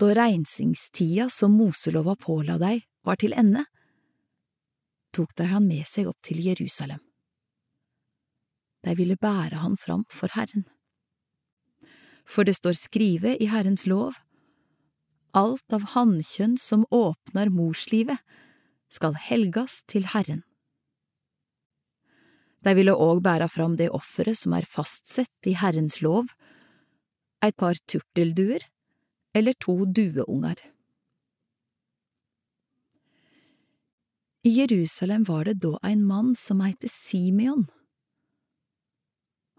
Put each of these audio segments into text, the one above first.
da rensingstida som Moselova påla deg, var til ende, tok de han med seg opp til Jerusalem. De ville bære han fram for Herren. For det står skrevet i Herrens lov, alt av hannkjønn som åpner morslivet, skal helgas til Herren. De ville òg bære fram det offeret som er fastsett i Herrens lov, et par turtelduer eller to dueunger. I Jerusalem var det da ein mann som heite Simeon.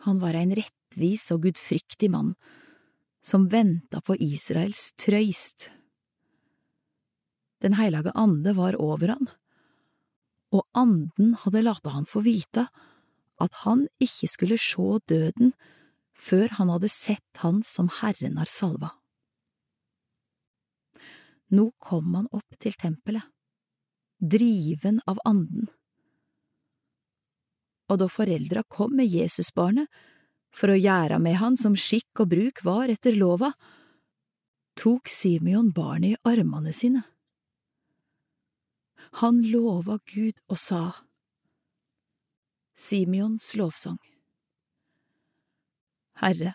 Han var ein rettvis og gudfryktig mann, som venta på Israels trøyst. Den heilage ande var over han, og anden hadde lata han få vite at han ikke skulle sjå døden før han hadde sett han som Herren har salva. Nå kom han opp til tempelet, driven av anden. Og da foreldra kom med Jesusbarnet for å gjøre med han som skikk og bruk var etter lova, tok Simeon barnet i armene sine. Han lova Gud og sa, Simeons lovsang Herre,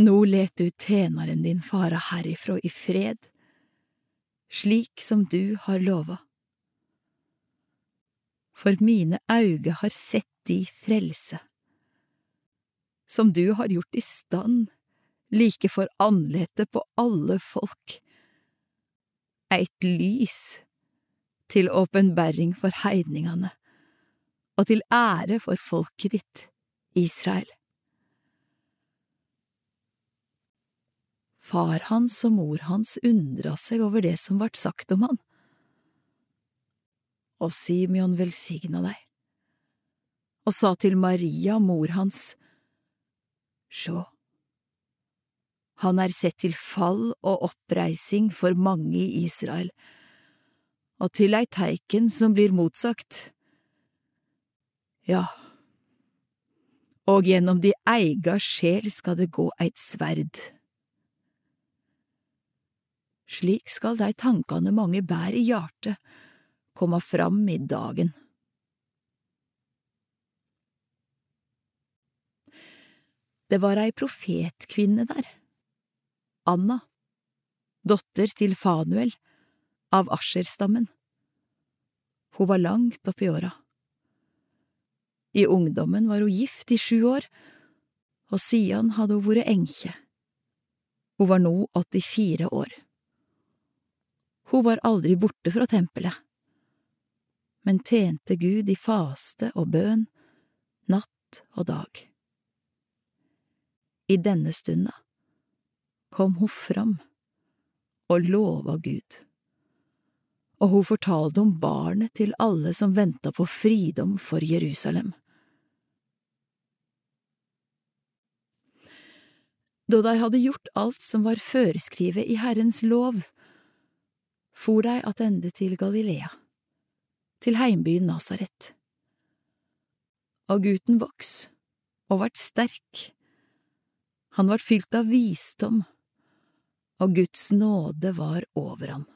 nå let du tjeneren din fare herifra i fred, slik som du har lova. For mine auge har sett di frelse, som du har gjort i stand, like for andletet på alle folk, eit lys til åpenbaring for heidningene og til ære for folket ditt, Israel. Far hans og mor hans undra seg over det som vart sagt om han. Og Simeon velsigna deg, og sa til Maria, mor hans, Sjå, han er sett til fall og oppreising for mange i Israel, og til ei teiken som blir motsagt. Ja, og gjennom de eiga sjel skal det gå eit sverd. Slik skal dei tankane mange bær i hjartet, komme fram i dagen. Det var ei profetkvinne der, Anna, dotter til Fanuel, av Asherstammen. Hun var langt oppi åra. I ungdommen var hun gift i sju år, og siden hadde hun vært enke. Hun var nå 84 år. Hun var aldri borte fra tempelet, men tjente Gud i faste og bøn, natt og dag. I denne stunda kom hun fram og lova Gud, og hun fortalte om barnet til alle som venta på fridom for Jerusalem. Da de hadde gjort alt som var føreskrevet i Herrens lov, for de attende til Galilea, til heimbyen Nasaret. Og gutten voks og vart sterk, han vart fylt av visdom, og Guds nåde var over han.